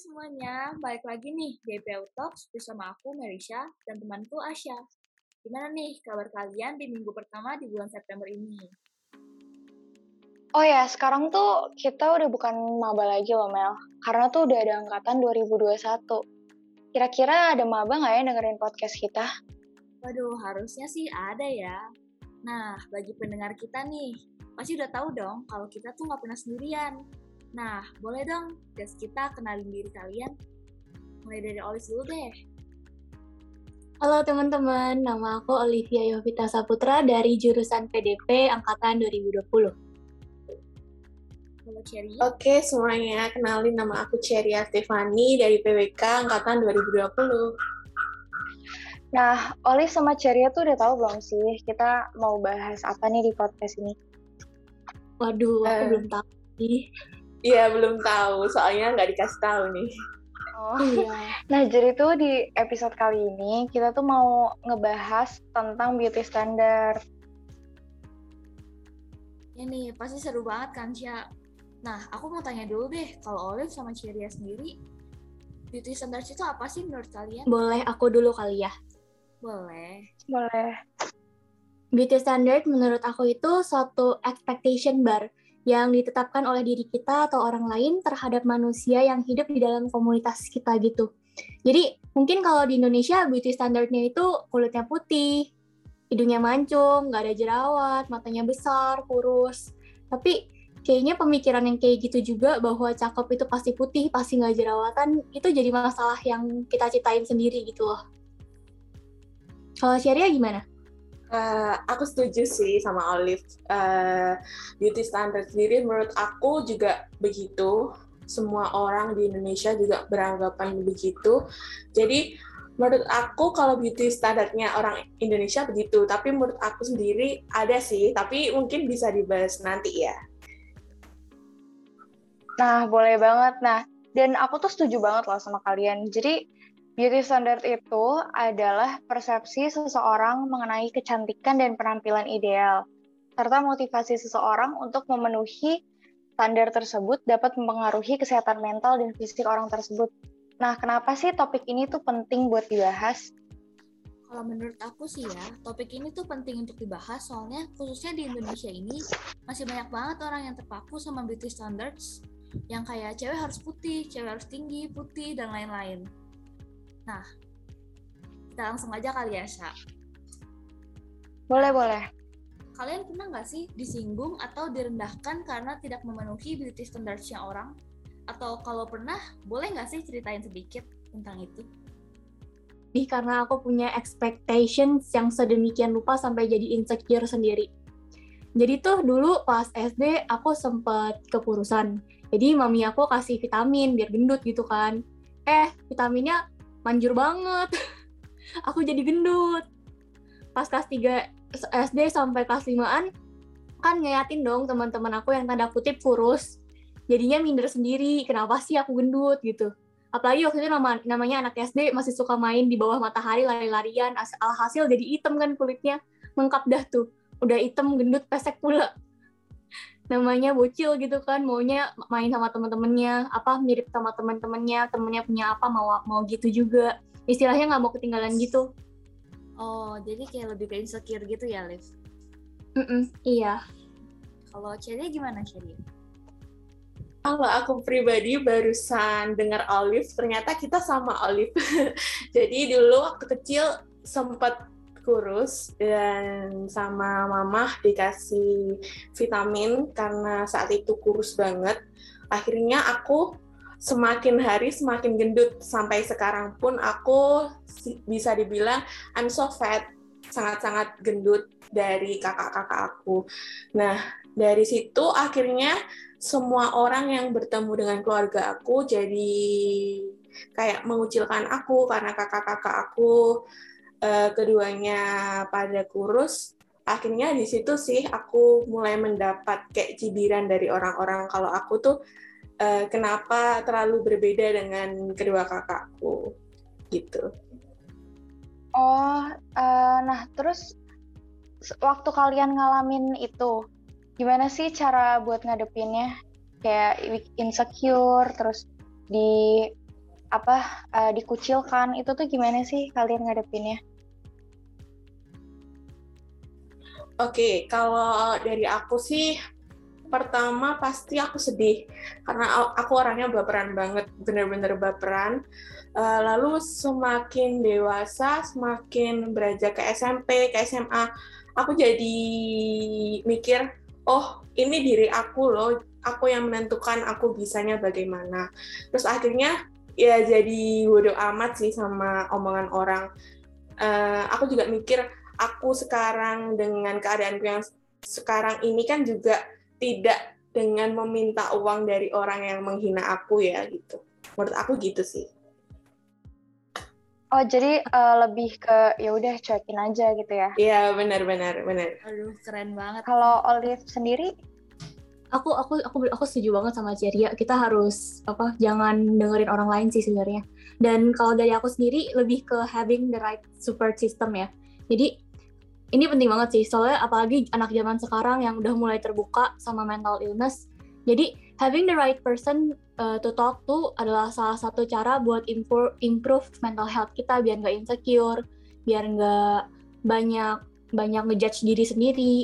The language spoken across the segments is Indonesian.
semuanya, balik lagi nih di EPU Talks bersama aku Merisha dan temanku Asya. Gimana nih kabar kalian di minggu pertama di bulan September ini? Oh ya, sekarang tuh kita udah bukan maba lagi loh Mel, karena tuh udah ada angkatan 2021. Kira-kira ada maba nggak ya dengerin podcast kita? Waduh, harusnya sih ada ya. Nah, bagi pendengar kita nih, pasti udah tahu dong kalau kita tuh nggak pernah sendirian. Nah, boleh dong guys kita kenalin diri kalian. Mulai dari Olis dulu deh. Halo teman-teman, nama aku Olivia Yovita Saputra dari jurusan PDP Angkatan 2020. Halo Cherry. Oke semuanya, kenalin nama aku Cherry Stefani dari PWK Angkatan 2020. Nah, Oli sama Ceria tuh udah tahu belum sih kita mau bahas apa nih di podcast ini? Waduh, aku Eh. belum tahu sih. Iya belum tahu, soalnya nggak dikasih tahu nih. Oh. Iya. Nah, jadi tuh di episode kali ini kita tuh mau ngebahas tentang beauty standard. Ya nih, pasti seru banget kan, Cia? Nah, aku mau tanya dulu deh, kalau Olive sama Ceria sendiri, beauty standards itu apa sih menurut kalian? Boleh aku dulu kali ya. Boleh. Boleh. Beauty standard menurut aku itu suatu expectation bar yang ditetapkan oleh diri kita atau orang lain terhadap manusia yang hidup di dalam komunitas kita gitu. Jadi mungkin kalau di Indonesia beauty standardnya itu kulitnya putih, hidungnya mancung, nggak ada jerawat, matanya besar, kurus. Tapi kayaknya pemikiran yang kayak gitu juga bahwa cakep itu pasti putih, pasti nggak jerawatan, itu jadi masalah yang kita ciptain sendiri gitu loh. Kalau Syaria gimana? Eh, aku setuju sih sama Olive. Eh, beauty standard sendiri menurut aku juga begitu. Semua orang di Indonesia juga beranggapan begitu. Jadi menurut aku kalau beauty standarnya orang Indonesia begitu, tapi menurut aku sendiri ada sih, tapi mungkin bisa dibahas nanti ya. Nah, boleh banget. Nah, dan aku tuh setuju banget loh sama kalian. Jadi, beauty standard itu adalah persepsi seseorang mengenai kecantikan dan penampilan ideal, serta motivasi seseorang untuk memenuhi standar tersebut dapat mempengaruhi kesehatan mental dan fisik orang tersebut. Nah, kenapa sih topik ini tuh penting buat dibahas? Kalau menurut aku sih ya, topik ini tuh penting untuk dibahas soalnya khususnya di Indonesia ini masih banyak banget orang yang terpaku sama beauty standards yang kayak cewek harus putih, cewek harus tinggi, putih, dan lain-lain. Nah, kita langsung aja kali ya, Sya. Boleh, boleh. Kalian pernah nggak sih disinggung atau direndahkan karena tidak memenuhi beauty standards-nya orang? Atau kalau pernah, boleh nggak sih ceritain sedikit tentang itu? Nih karena aku punya expectations yang sedemikian lupa sampai jadi insecure sendiri. Jadi tuh dulu pas SD aku sempet kepurusan. Jadi mami aku kasih vitamin biar gendut gitu kan. Eh, vitaminnya manjur banget. aku jadi gendut. Pas kelas 3 SD sampai kelas 5-an kan ngeliatin dong teman-teman aku yang tanda kutip kurus. Jadinya minder sendiri, kenapa sih aku gendut gitu apalagi waktu itu nama, namanya anak SD masih suka main di bawah matahari lari-larian as- alhasil jadi hitam kan kulitnya lengkap dah tuh udah hitam gendut pesek pula namanya bocil gitu kan maunya main sama temen-temennya apa mirip sama temen-temennya temennya punya apa mau mau gitu juga istilahnya nggak mau ketinggalan gitu Oh, jadi kayak lebih ke insecure gitu ya, Liv? Mm-mm, iya Kalau Ceria gimana, Ceria? Kalau aku pribadi barusan dengar Olive, ternyata kita sama Olive. Jadi dulu waktu kecil sempat kurus dan sama mama dikasih vitamin karena saat itu kurus banget. Akhirnya aku semakin hari semakin gendut sampai sekarang pun aku bisa dibilang I'm so fat, sangat-sangat gendut dari kakak-kakak aku. Nah, dari situ akhirnya semua orang yang bertemu dengan keluarga aku jadi kayak mengucilkan aku karena kakak-kakak aku eh, keduanya pada kurus. Akhirnya di situ sih aku mulai mendapat kayak cibiran dari orang-orang kalau aku tuh eh, kenapa terlalu berbeda dengan kedua kakakku gitu. Oh, eh, nah terus waktu kalian ngalamin itu, gimana sih cara buat ngadepinnya? Kayak insecure, terus di apa uh, dikucilkan itu tuh gimana sih kalian ngadepinnya? Oke, kalau dari aku sih pertama pasti aku sedih karena aku orangnya baperan banget, bener-bener baperan. Uh, lalu semakin dewasa, semakin beranjak ke SMP, ke SMA, aku jadi mikir, oh ini diri aku loh, aku yang menentukan aku bisanya bagaimana. Terus akhirnya ya jadi bodoh amat sih sama omongan orang. Uh, aku juga mikir aku sekarang dengan keadaanku yang sekarang ini kan juga tidak dengan meminta uang dari orang yang menghina aku ya gitu. Menurut aku gitu sih. Oh jadi uh, lebih ke ya udah cuekin aja gitu ya? Iya benar benar benar. Aduh keren banget. Kalau Olive sendiri? Aku aku aku aku setuju banget sama Ceria. Kita harus apa jangan dengerin orang lain sih sebenarnya. Dan kalau dari aku sendiri lebih ke having the right support system ya. Jadi ini penting banget sih soalnya apalagi anak zaman sekarang yang udah mulai terbuka sama mental illness. Jadi having the right person uh, to talk to adalah salah satu cara buat improve, improve mental health kita biar nggak insecure biar nggak banyak banyak ngejudge diri sendiri.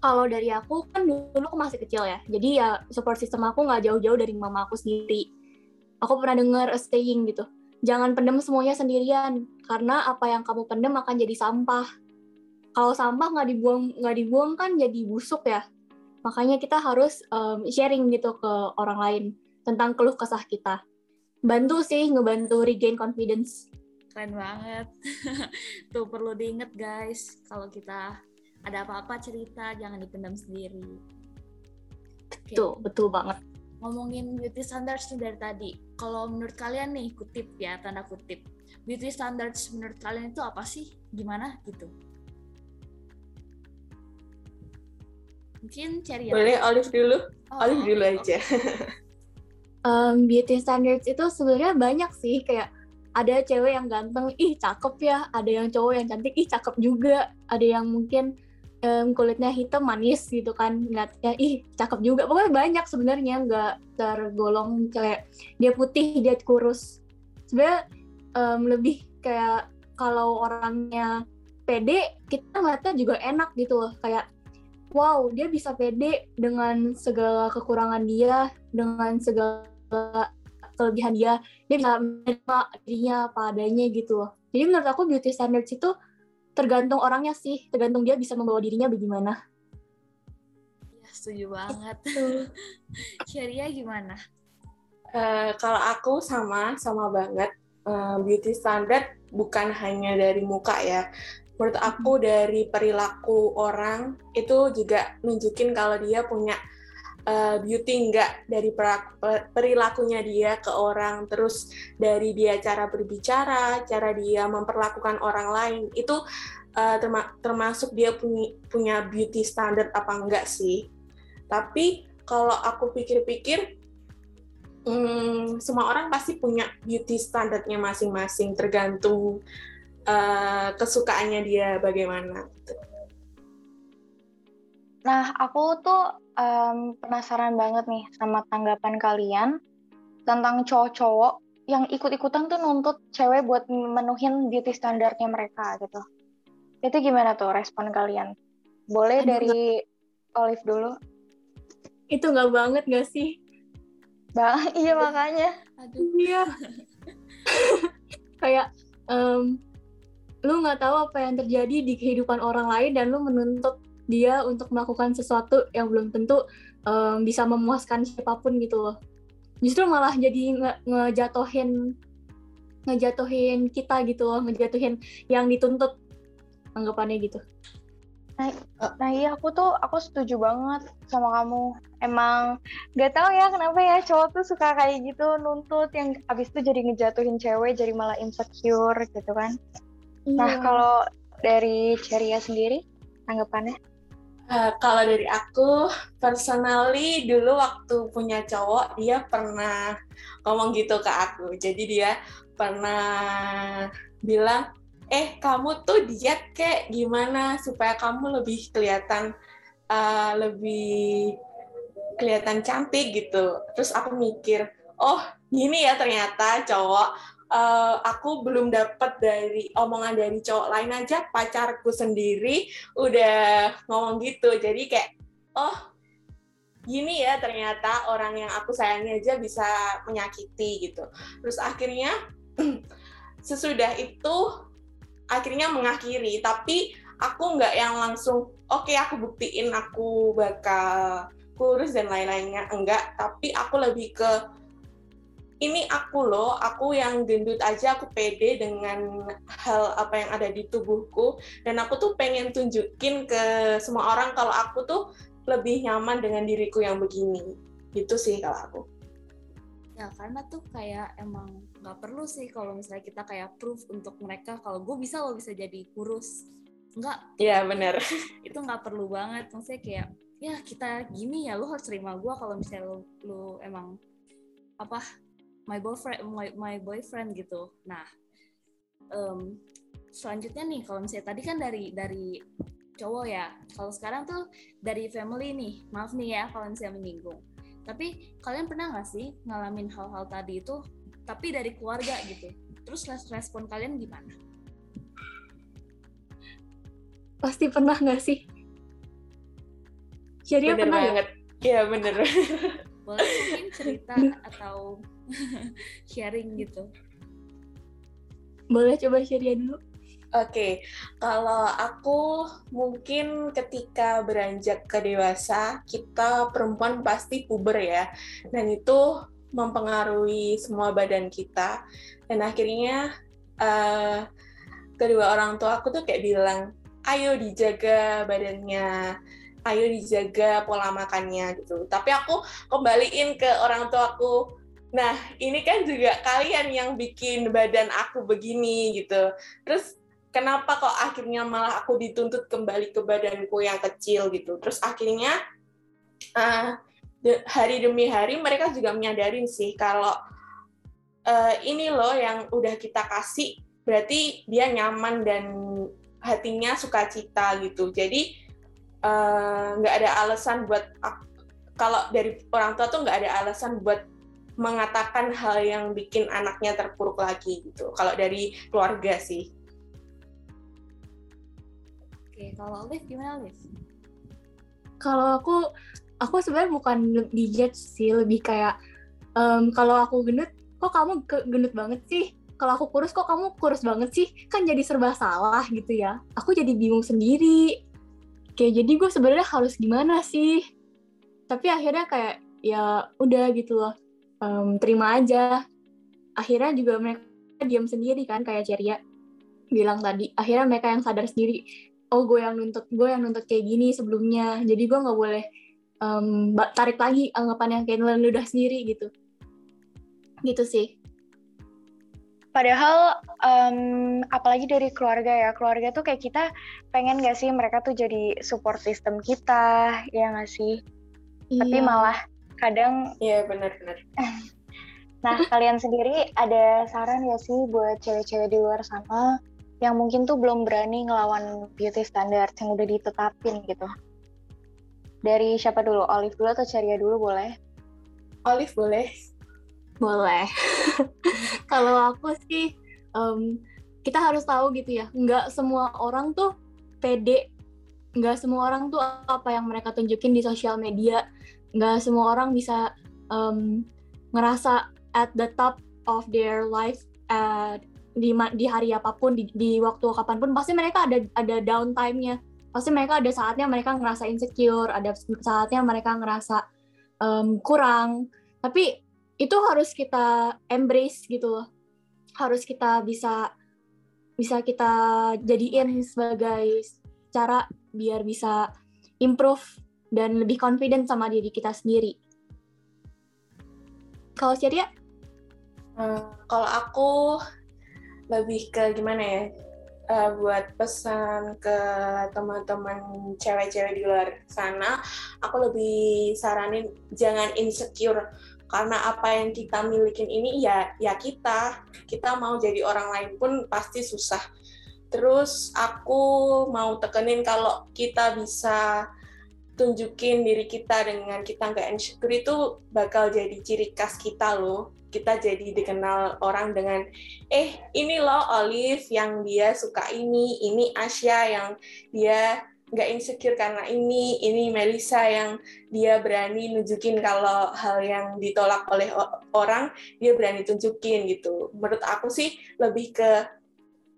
Kalau dari aku kan dulu aku masih kecil ya jadi ya support system aku nggak jauh-jauh dari mama aku sendiri. Aku pernah dengar a saying gitu. Jangan pendem semuanya sendirian karena apa yang kamu pendem akan jadi sampah kalau sampah nggak dibuang nggak dibuang kan jadi busuk ya. Makanya kita harus um, sharing gitu ke orang lain tentang keluh kesah kita. Bantu sih ngebantu regain confidence. Keren banget. Tuh perlu diinget guys. Kalau kita ada apa-apa cerita jangan dipendam sendiri. Betul okay. betul banget. Ngomongin beauty standards nih dari tadi. Kalau menurut kalian nih kutip ya tanda kutip. Beauty standards menurut kalian itu apa sih? Gimana? Gitu Mungkin cari. Boleh Olive dulu? Oh, Olive dulu aja. um, beauty standards itu sebenarnya banyak sih kayak ada cewek yang ganteng, ih cakep ya. Ada yang cowok yang cantik, ih cakep juga. Ada yang mungkin um, kulitnya hitam manis gitu kan, ya ih cakep juga. Pokoknya banyak sebenarnya nggak tergolong kayak dia putih, dia kurus. Sebenarnya um, lebih kayak kalau orangnya pede, kita ngeliatnya juga enak gitu loh. Kayak wow dia bisa pede dengan segala kekurangan dia dengan segala kelebihan dia. Dia bisa menerima dirinya apa adanya gitu loh. Jadi menurut aku beauty standards itu tergantung orangnya sih. Tergantung dia bisa membawa dirinya bagaimana. Ya setuju banget. Syaria gimana? Uh, kalau aku sama sama banget. Uh, beauty standard bukan hanya dari muka ya menurut aku dari perilaku orang itu juga nunjukin kalau dia punya uh, beauty enggak dari perilakunya dia ke orang. Terus dari dia cara berbicara cara dia memperlakukan orang lain itu uh, termasuk dia punya punya beauty standard apa enggak sih? Tapi kalau aku pikir-pikir hmm, semua orang pasti punya beauty standardnya masing-masing tergantung uh, kesukaannya dia bagaimana. Nah, aku tuh um, penasaran banget nih sama tanggapan kalian tentang cowok-cowok yang ikut-ikutan tuh nuntut cewek buat menuhin beauty standarnya mereka gitu. Itu gimana tuh respon kalian? Boleh Aduh, dari gak... Olive dulu? Itu nggak banget gak sih? Bang, iya makanya. Aduh. Iya. Kayak um, lu nggak tahu apa yang terjadi di kehidupan orang lain dan lu menuntut dia untuk melakukan sesuatu yang belum tentu um, bisa memuaskan siapa pun gitu loh justru malah jadi nge ngejatohin ngejatuhin kita gitu loh ngejatuhin yang dituntut anggapannya gitu Nah, nah iya aku tuh aku setuju banget sama kamu. Emang gak tahu ya kenapa ya cowok tuh suka kayak gitu nuntut yang abis itu jadi ngejatuhin cewek jadi malah insecure gitu kan. Nah, iya. kalau dari Ceria sendiri, tanggapannya? Uh, kalau dari aku, personally dulu waktu punya cowok, dia pernah ngomong gitu ke aku. Jadi dia pernah bilang, eh kamu tuh diet kayak gimana supaya kamu lebih kelihatan uh, lebih kelihatan cantik gitu. Terus aku mikir, oh gini ya ternyata cowok uh, aku belum dapat dari omongan dari cowok lain aja pacarku sendiri udah ngomong gitu. Jadi kayak oh gini ya ternyata orang yang aku sayangi aja bisa menyakiti gitu. Terus akhirnya sesudah itu akhirnya mengakhiri. Tapi aku nggak yang langsung oke okay, aku buktiin aku bakal kurus dan lain-lainnya. Enggak tapi aku lebih ke ini aku loh, aku yang gendut aja aku pede dengan hal apa yang ada di tubuhku. Dan aku tuh pengen tunjukin ke semua orang kalau aku tuh lebih nyaman dengan diriku yang begini. Gitu sih kalau aku. Ya karena tuh kayak emang nggak perlu sih kalau misalnya kita kayak proof untuk mereka kalau gue bisa lo bisa jadi kurus. Enggak ya benar itu nggak perlu banget. Maksudnya kayak ya kita gini ya lo harus terima gue kalau misalnya lo, lo emang apa my boyfriend my, my boyfriend gitu nah um, selanjutnya nih kalau misalnya tadi kan dari dari cowok ya. Kalau sekarang tuh dari family nih, maaf nih ya kalau misalnya menyinggung. Tapi kalian pernah nggak sih ngalamin hal-hal tadi itu, tapi dari keluarga gitu? Terus respon kalian gimana? Pasti pernah nggak sih? Jadi bener pernah banget. Iya bener. Boleh mungkin cerita atau sharing gitu. Boleh coba share dulu. Oke, okay. kalau aku mungkin ketika beranjak ke dewasa, kita perempuan pasti puber ya, dan itu mempengaruhi semua badan kita. Dan akhirnya uh, kedua orang tua aku tuh kayak bilang, ayo dijaga badannya, ayo dijaga pola makannya gitu. Tapi aku kembaliin ke orang tua aku, nah ini kan juga kalian yang bikin badan aku begini gitu. Terus kenapa kok akhirnya malah aku dituntut kembali ke badanku yang kecil gitu terus akhirnya uh, hari demi hari mereka juga menyadarin sih kalau uh, ini loh yang udah kita kasih berarti dia nyaman dan hatinya sukacita gitu jadi nggak uh, ada alasan buat kalau dari orang tua tuh nggak ada alasan buat mengatakan hal yang bikin anaknya terpuruk lagi gitu kalau dari keluarga sih Oke, kalau Olive gimana Olive? Kalau aku, aku sebenarnya bukan di judge sih, lebih kayak um, kalau aku gendut, kok kamu gendut banget sih? Kalau aku kurus, kok kamu kurus banget sih? Kan jadi serba salah gitu ya. Aku jadi bingung sendiri. Kayak jadi gue sebenarnya harus gimana sih? Tapi akhirnya kayak ya udah gitu loh, um, terima aja. Akhirnya juga mereka diam sendiri kan kayak Ceria bilang tadi. Akhirnya mereka yang sadar sendiri oh gue yang nuntut gue yang nuntut kayak gini sebelumnya jadi gue nggak boleh um, tarik lagi anggapan yang kayak udah sendiri gitu gitu sih Padahal um, apalagi dari keluarga ya, keluarga tuh kayak kita pengen gak sih mereka tuh jadi support system kita, ya gak sih? Iya. Tapi malah kadang... Iya benar-benar. nah kalian sendiri ada saran gak sih buat cewek-cewek di luar sana yang mungkin tuh belum berani ngelawan beauty standard yang udah ditetapin gitu. Dari siapa dulu? Olive dulu atau Ceria dulu boleh? Olive boleh. Boleh. Kalau aku sih, um, kita harus tahu gitu ya, nggak semua orang tuh pede, nggak semua orang tuh apa yang mereka tunjukin di sosial media, nggak semua orang bisa um, ngerasa at the top of their life at di di hari apa pun di, di waktu kapan pun. Pasti mereka ada ada downtime-nya. Pasti mereka ada saatnya mereka ngerasa insecure ada saatnya mereka ngerasa um, kurang. Tapi itu harus kita embrace gitu loh. Harus kita bisa bisa kita jadiin sebagai cara biar bisa improve dan lebih confident sama diri kita sendiri. Kalau Ceria? Hmm, kalau aku lebih ke gimana ya? Uh, buat pesan ke teman-teman cewek-cewek di luar sana, aku lebih saranin jangan insecure karena apa yang kita milikin ini ya ya kita kita mau jadi orang lain pun pasti susah. Terus aku mau tekenin kalau kita bisa tunjukin diri kita dengan kita nggak insecure itu bakal jadi ciri khas kita loh kita jadi dikenal orang dengan eh ini loh Olive yang dia suka ini ini Asia yang dia nggak insecure karena ini ini Melisa yang dia berani nunjukin kalau hal yang ditolak oleh orang dia berani tunjukin gitu. Menurut aku sih lebih ke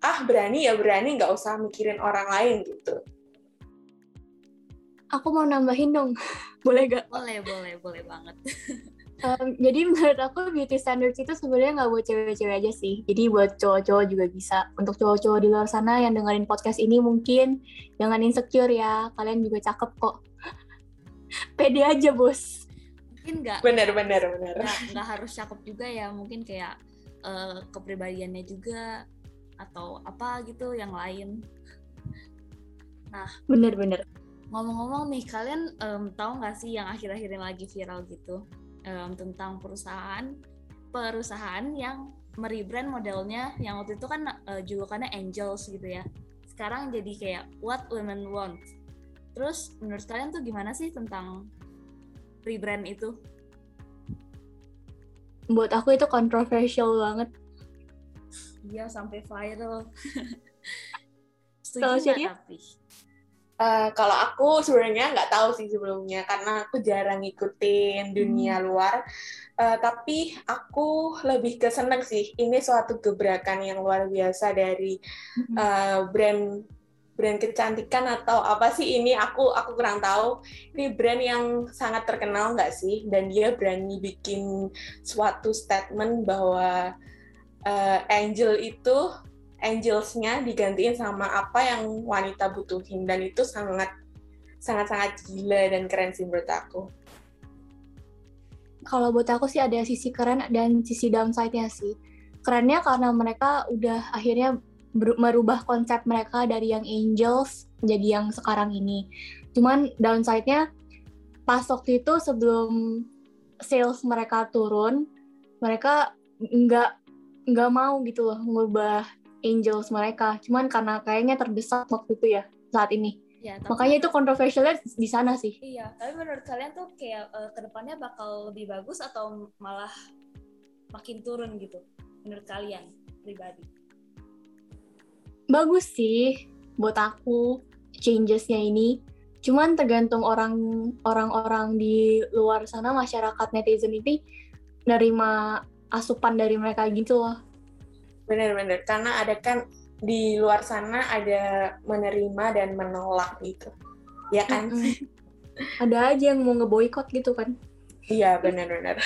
ah berani ya berani nggak usah mikirin orang lain gitu. Aku mau nambahin dong. Boleh gak boleh boleh boleh banget Um, jadi menurut aku beauty standards itu sebenarnya nggak buat cewek-cewek aja sih. Jadi buat cowok-cowok juga bisa. Untuk cowok-cowok di luar sana yang dengerin podcast ini mungkin jangan insecure ya. Kalian juga cakep kok. Pede aja bos. Mungkin nggak. Bener bener bener. Nggak harus cakep juga ya. Mungkin kayak uh, kepribadiannya juga atau apa gitu yang lain. Nah. Bener-bener. Ngomong-ngomong nih, kalian um, tahu nggak sih yang akhir-akhir ini lagi viral gitu? Um, tentang perusahaan perusahaan yang merebrand modelnya yang waktu itu kan uh, julukannya Angels gitu ya. Sekarang jadi kayak What Women Want. Terus menurut kalian tuh gimana sih tentang rebrand itu? Buat aku itu kontroversial banget. Iya sampai viral. Kalau jadi tapi? Uh, kalau aku sebenarnya nggak tahu sih sebelumnya karena aku jarang ngikutin dunia hmm. luar. Uh, tapi aku lebih ke seneng sih. Ini suatu gebrakan yang luar biasa dari uh, brand brand kecantikan atau apa sih ini aku aku kurang tahu. Ini brand yang sangat terkenal nggak sih? Dan dia berani bikin suatu statement bahwa uh, Angel itu angelsnya digantiin sama apa yang wanita butuhin dan itu sangat sangat sangat gila dan keren sih menurut aku. Kalau buat aku sih ada sisi keren dan sisi downside-nya sih. Kerennya karena mereka udah akhirnya merubah konsep mereka dari yang angels menjadi yang sekarang ini. Cuman downside-nya pas waktu itu sebelum sales mereka turun, mereka nggak nggak mau gitu loh ngubah angels mereka. Cuman karena kayaknya terdesak waktu itu ya saat ini. Ya, tapi, Makanya itu kontroversialnya di sana sih. Iya, tapi menurut kalian tuh kayak uh, ke depannya bakal lebih bagus atau malah makin turun gitu? Menurut kalian pribadi? Bagus sih buat aku changesnya ini. Cuman tergantung orang orang-orang di luar sana masyarakat netizen ini nerima asupan dari mereka gitu loh benar-benar karena ada kan di luar sana ada menerima dan menolak gitu. Ya kan? Mm -hmm. ada aja yang mau ngeboikot gitu kan? Iya benar-benar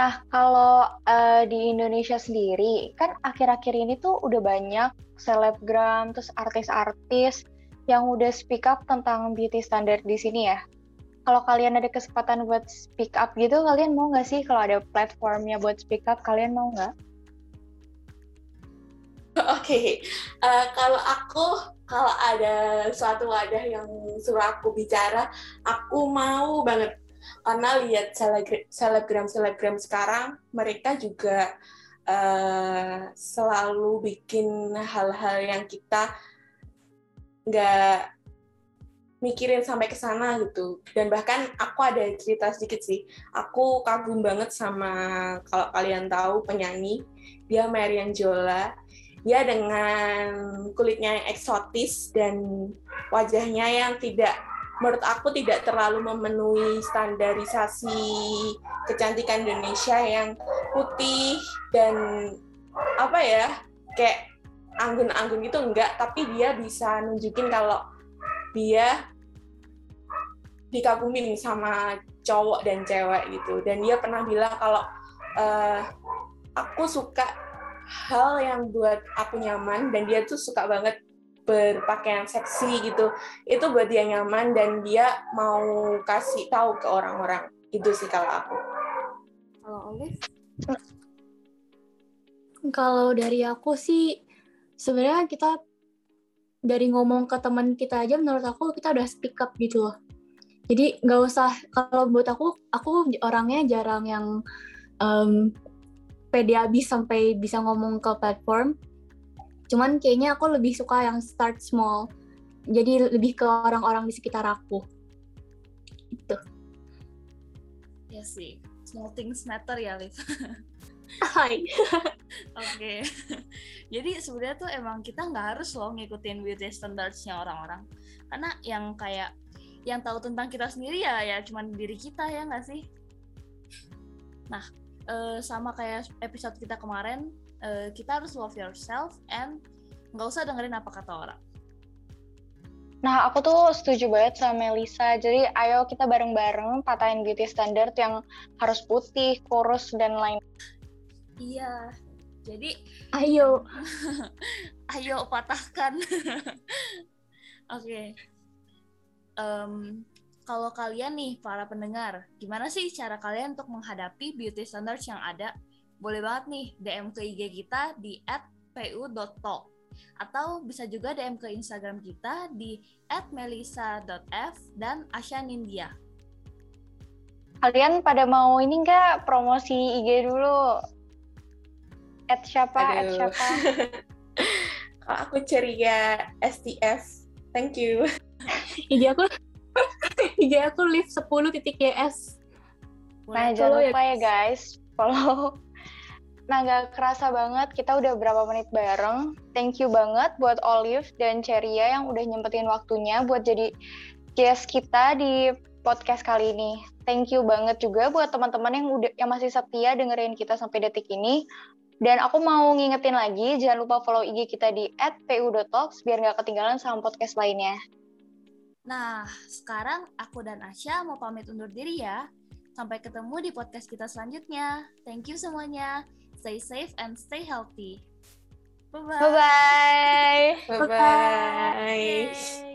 nah kalau uh, di Indonesia sendiri kan akhir-akhir ini tuh udah banyak selebgram terus artis-artis yang udah speak up tentang beauty standard di sini ya kalau kalian ada kesempatan buat speak up gitu, kalian mau nggak sih kalau ada platformnya buat speak up, kalian mau nggak? Oke, okay. uh, eh, kalau aku kalau ada suatu wadah yang suruh aku bicara, aku mau banget karena lihat selebgram selebgram sekarang mereka juga uh, selalu bikin hal-hal yang kita nggak mikirin sampai ke sana gitu. Dan bahkan aku ada cerita sedikit sih. Aku kagum banget sama kalau kalian tahu penyanyi, dia Marian Jola. Dia dengan kulitnya yang eksotis dan wajahnya yang tidak menurut aku tidak terlalu memenuhi standarisasi kecantikan Indonesia yang putih dan apa ya kayak anggun-anggun gitu enggak tapi dia bisa nunjukin kalau dia dikagumin sama cowok dan cewek gitu. Dan dia pernah bilang kalau uh, aku suka hal yang buat aku nyaman dan dia tuh suka banget berpakaian seksi gitu. Itu buat dia nyaman dan dia mau kasih tahu ke orang-orang. Itu sih kalau aku. Kalau Olive kalau dari aku sih sebenarnya kita dari ngomong ke teman kita aja menurut aku kita udah speak up gitu loh. Jadi nggak usah kalau buat aku aku orangnya jarang yang um, pede abis sampai bisa ngomong ke platform. Cuman kayaknya aku lebih suka yang start small. Jadi lebih ke orang-orang di sekitar aku. Itu Ya sih, small things matter ya, Liv. hai Oke. Jadi sebenarnya tuh emang kita nggak harus loh ngikutin beauty standards-nya orang-orang. Karena yang kayak yang tahu tentang kita sendiri ya ya cuman diri kita ya nggak sih? Nah, eh, sama kayak episode kita kemarin, eh, kita harus love yourself and nggak usah dengerin apa kata orang. Nah, aku tuh setuju banget sama Melisa. Jadi, ayo kita bareng-bareng patahin beauty standard yang harus putih, kurus, dan lain. Iya. Jadi ayo ayo patahkan. Oke. Em, kalau kalian nih para pendengar, gimana sih cara kalian untuk menghadapi beauty standards yang ada? Boleh banget nih DM ke IG kita di @pu.talk atau bisa juga DM ke Instagram kita di @melisa.f dan Asya Nindya. Kalian pada mau ini nggak promosi IG dulu? At siapa? At Aduh. siapa? Kalau aku ceria STF. Thank you. IG aku IG aku live 10 titik YS Nah, jangan ya, lupa ya guys, follow. Nah, gak kerasa banget, kita udah berapa menit bareng. Thank you banget buat Olive dan Ceria yang udah nyempetin waktunya buat jadi guest kita di podcast kali ini. Thank you banget juga buat teman-teman yang udah yang masih setia dengerin kita sampai detik ini. Dan aku mau ngingetin lagi, jangan lupa follow IG kita di @pu.talks biar nggak ketinggalan sama podcast lainnya. Nah, sekarang aku dan Asya mau pamit undur diri ya. Sampai ketemu di podcast kita selanjutnya. Thank you semuanya. Stay safe and stay healthy. Bye-bye. Bye-bye! Bye-bye.